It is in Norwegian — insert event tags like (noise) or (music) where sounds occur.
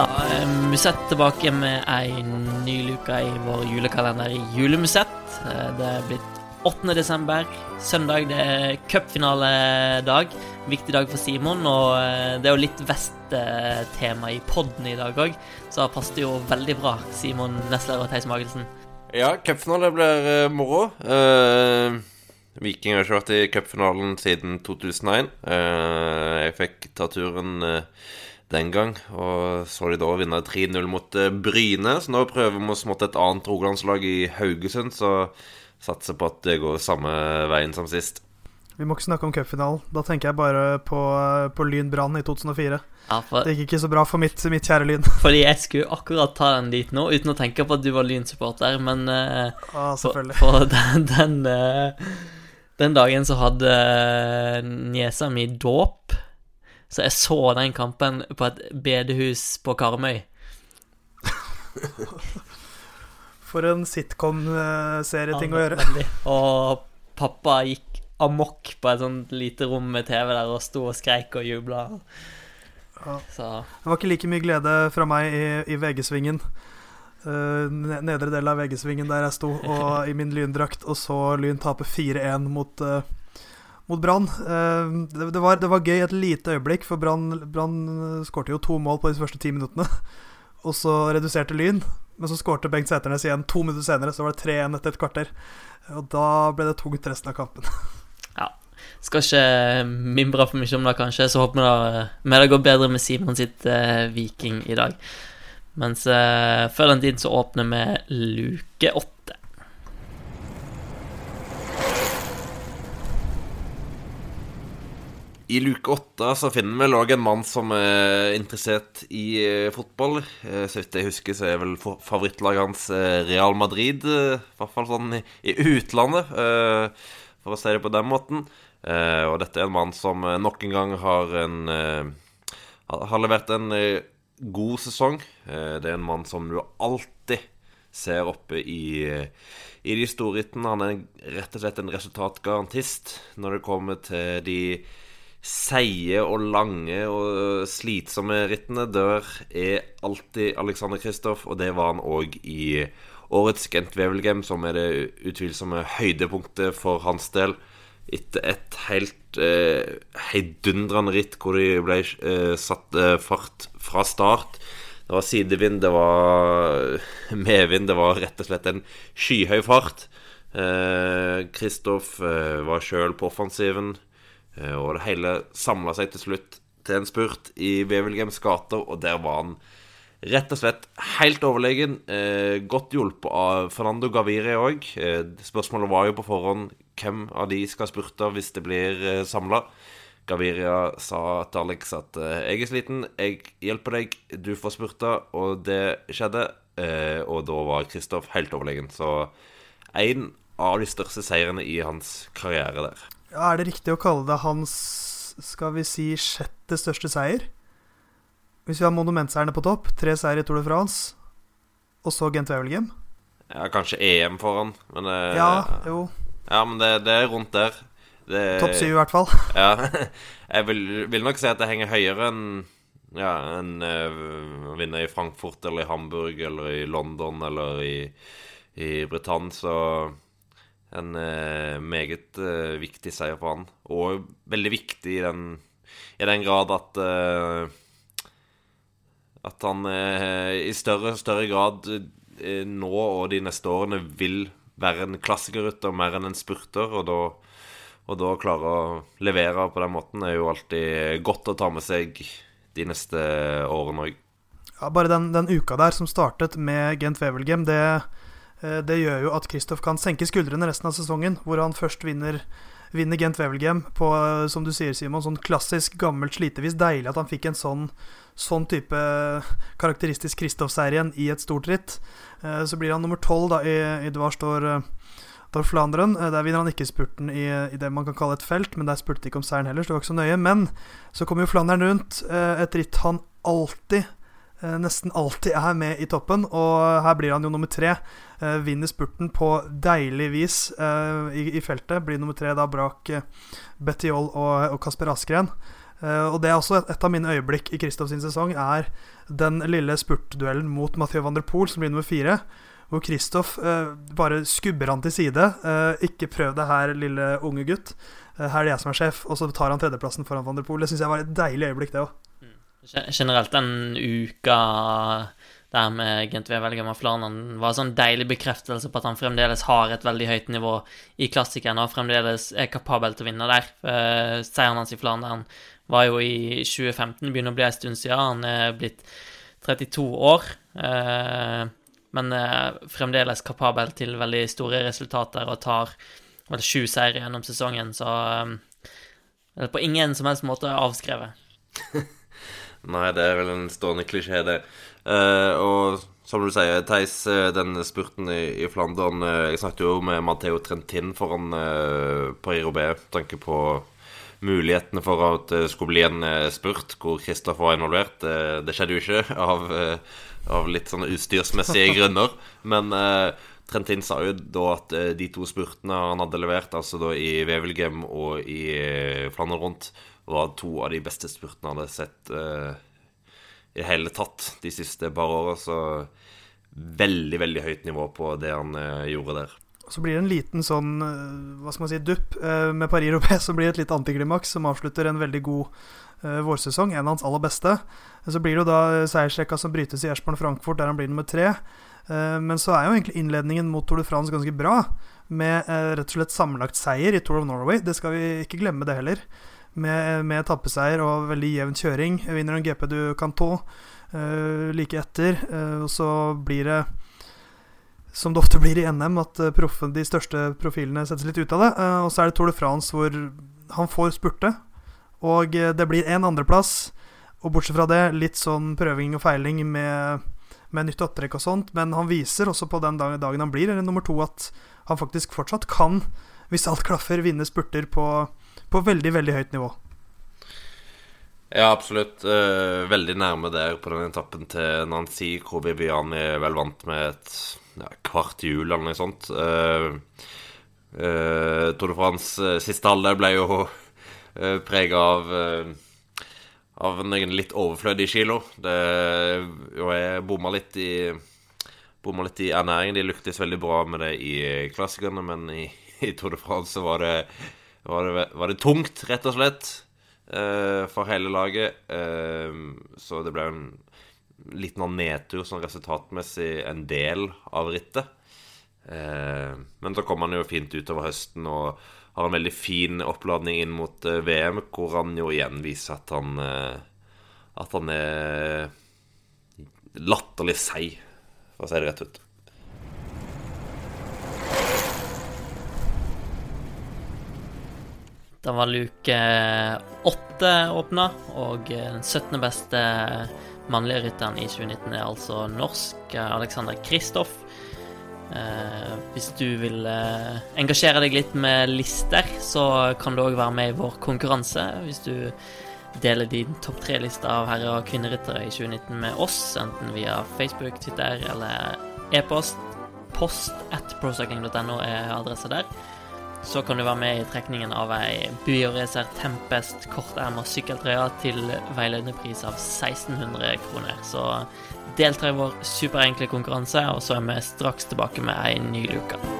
Da er Musett tilbake med ei ny luke i vår julekalender i Julemusett. Eh, Det er blitt 8. desember, søndag. Det er cupfinaledag. Viktig dag for Simon, og eh, det er jo litt Vest-tema i podden i dag òg, så det passet jo veldig bra, Simon Nesler og Theis Magelsen. Ja, cupfinale blir eh, moro. Uh... Viking har ikke vært i cupfinalen siden 2001. Eh, jeg fikk ta turen den gang, og så de da vinne 3-0 mot eh, Bryne. Så nå prøver vi oss mot et annet rogalandslag i Haugesund, så satser på at det går samme veien som sist. Vi må ikke snakke om cupfinalen. Da tenker jeg bare på, på Lyn Brann i 2004. Ja, for, Det gikk ikke så bra for mitt, mitt kjære Lyn. (laughs) fordi jeg skulle akkurat ta den dit nå, uten å tenke på at du var Lyn-supporter, men eh, Ja, For, for den, den, eh, den dagen så hadde eh, niesa mi dåp, så jeg så den kampen på et bedehus på Karmøy. (laughs) For en sitcom-serieting å gjøre. Og pappa gikk amok på et sånt lite rom med TV der og sto og skreik og jubla. Ja. Det var ikke like mye glede fra meg i, i VG-svingen. Uh, nedre del av VG-svingen der jeg sto og (laughs) i min lyndrakt og så Lyn tape 4-1 mot, uh, mot Brann. Eh, det, det, det var gøy et lite øyeblikk, for Brann skårte jo to mål på de første ti minuttene. (laughs) Og så reduserte Lyn, men så skårte Bengt Sæternes igjen to minutter senere. Så var det 3-1 etter et kvarter. Og da ble det tungt resten av kampen. (laughs) Ja. skal ikke mimre for mye om det, kanskje. Så håper vi det går bedre med Simon sitt eh, Viking i dag. Mens eh, før den tid så åpner vi luke åtte. I luke åtte så finner vi òg en mann som er interessert i eh, fotball. Eh, så vidt jeg husker, så er vel favorittlaget hans eh, Real Madrid. I hvert fall sånn i, utlandet, for å si det på den måten. Og dette er en mann som nok en gang har en har- levert en god sesong. Det er en mann som du alltid ser oppe i, i de storrittene. Han er rett og slett en resultatgarantist når det kommer til de seige og lange og slitsomme rittene. dør, er alltid Alexander Kristoff, og det var han òg i årets Gent Wevelgem, som er det utvilsomme høydepunktet for hans del. Etter et helt eh, heidundrende ritt hvor de ble eh, satt eh, fart fra start. Det var sidevind, det var (laughs) medvind, det var rett og slett en skyhøy fart. Kristoff var sjøl på offensiven. Eh, Og det hele samla seg til slutt til en spurt i Wevelgems gater, og der var han rett og slett helt overlegen. Eh, godt hjulpet av Fernando Gaviria òg. Eh, spørsmålet var jo på forhånd hvem av de skal spurte hvis det blir samla. Gaviria sa til Alex at 'jeg er sliten, jeg hjelper deg, du får spurta', og det skjedde. Og da var Kristoff helt overlegen. Så en av de største seirene i hans karriere der. Er det riktig å kalle det hans skal vi si sjette største seier? Hvis vi har monumentseierne på topp, tre seier i Tour de France, og så Gent Wevelgem? Ja, kanskje EM foran, men det, Ja, jo. Ja, men det, det er rundt der. Det, Topp syv, i hvert fall. (laughs) Ja. Jeg vil, vil nok si at det henger høyere enn ja, en uh, å vinne i Frankfurt eller i Hamburg eller i London eller i, i Britannia, så en eh, meget eh, viktig seier for han. Og veldig viktig i den, i den grad at eh, At han i større større grad nå og de neste årene vil være en klassikerrytter mer enn en spurter, og da og da klare å levere på den måten er jo alltid godt å ta med seg de neste årene òg. Ja, bare den, den uka der som startet med Gent Wevelgem, det, det gjør jo at Kristoff kan senke skuldrene resten av sesongen, hvor han først vinner, vinner Gent Wevelgem på, eh, som du sier, Simon, sånn klassisk, gammelt slitevis. Deilig at han fikk en sånn, sånn type karakteristisk Kristoff-seier igjen i et stort ritt. Eh, Så blir han nummer tolv i, i Dvar står eh, Flanderen. Eh, Der vinner han ikke spurten i, i det man kan kalle et felt, men der spurte ikke om seieren heller, så det var ikke så nøye. Men så kommer jo Flandern rundt, eh, et ritt han alltid eh, nesten alltid er med i toppen, og her blir han jo nummer tre. Eh, vinner spurten på deilig vis eh, i, i feltet. Blir nummer tre da brak eh, Betty Joll og, og Kasper Askren. Uh, og det er også et, et av mine øyeblikk i Kristoff sin sesong, er den lille spurtduellen mot Mathieu van der Poel, som blir nummer fire. Hvor Kristoff uh, bare skubber han til side. Uh, 'Ikke prøv det her, lille unge gutt. Eh, her er det jeg som er sjef.' Og så tar han tredjeplassen foran van der Poel. Det syns jeg var et deilig øyeblikk, det òg. Generelt den uka der med Gent Wevelgem og Flanen var sånn deilig bekreftelse på at han fremdeles har et veldig høyt nivå i klassikeren og fremdeles er kapabel til å vinne der. Uh, seieren hans i Flandern var jo i 2015, begynner å bli en stund siden. Han er blitt 32 år. Uh, men uh, fremdeles kapabel til veldig store resultater og tar vel sju seire gjennom sesongen, så på ingen som helst måte avskrevet. (laughs) Nei, det er vel en stående klisjé, det. Uh, og som du sier, Theis, den spurten i, i Flandern Jeg snakket jo med Matheo Trentin foran uh, Paris-Roubais. Tanke på mulighetene for at det skulle bli en spurt hvor Kristoffer var involvert. Det, skjedde jo ikke (laughs) av uh, av litt sånne utstyrsmessige (laughs) grunner. Men eh, Trentin sa jo da at eh, de to spurtene han hadde levert, altså da i Wevelgem og i eh, Flandern rundt, var to av de beste spurtene han hadde sett uh, i hele tatt de siste par åra. Så veldig, veldig høyt nivå på det han uh, gjorde der. Så blir det en liten sånn, hva skal man si, dupp med Paris-Roubais, som blir et litt antiklimaks som avslutter en veldig god vårsesong, en av hans aller beste. Så blir det jo da seiersrekka som brytes i Ersborn Frankfurt, der han blir nummer tre. Uh, men så er jo egentlig innledningen mot Tour de France ganske bra, med uh, rett og slett sammenlagt seier i Tour of Norway. Det skal vi ikke glemme, det heller. Med, med etappeseier og veldig jevn kjøring. Vinner en GP du kan tå like etter. og så blir det som det ofte blir i NM, at proffen, de største profilene settes litt ut av det. og så er det Tour de France hvor han får spurte, og eh, det blir én andreplass. Og bortsett fra det, litt sånn prøving og feiling med, med nytt opptrekk og sånt. Men han viser også på den dagen, han blir eller nummer to, at han faktisk fortsatt kan, hvis alt klaffer, vinne spurter på, på veldig, veldig høyt nivå. Ja, absolutt. Uh, veldig nærme der på den etappen til Nancy, hvor Bibiani vel vant med et ja, kvart hjul eller noe sånt. Uh, uh, Tour de France siste halvdel ble jo eh, prega av uh, av noen litt overflødig kilo. Det, og jeg bomma litt i Bomma litt i ernæringen. De lyktes veldig bra med det i klassikerne, men i, i Tour de France var det, var det, var det tungt, rett og slett, uh, for hele laget. Uh, så det ble en liten nedtur sånn resultatmessig en del av rittet. Uh, men så kom han jo fint utover høsten og har en veldig fin oppladning inn mot uh, VM, hvor han jo igjen viser at han uh, At han er latterlig seig, for å si det rett ut. Da var luke åtte åpna, og den 17. beste mannlige rytteren i 2019 er altså norsk Alexander Kristoff. Eh, hvis du vil eh, engasjere deg litt med lister, så kan du òg være med i vår konkurranse. Hvis du deler din topp tre-liste av herre- og kvinneryttere i 2019 med oss, enten via Facebook, Twitter eller e-post. Post at procycling.no er adressa der. Så kan du være med i trekningen av ei Buior-Racer Tempest korterma sykkeltrøye til veiledende pris av 1600 kroner. Så delta i vår superenkle konkurranse, og så er vi straks tilbake med ei ny luke.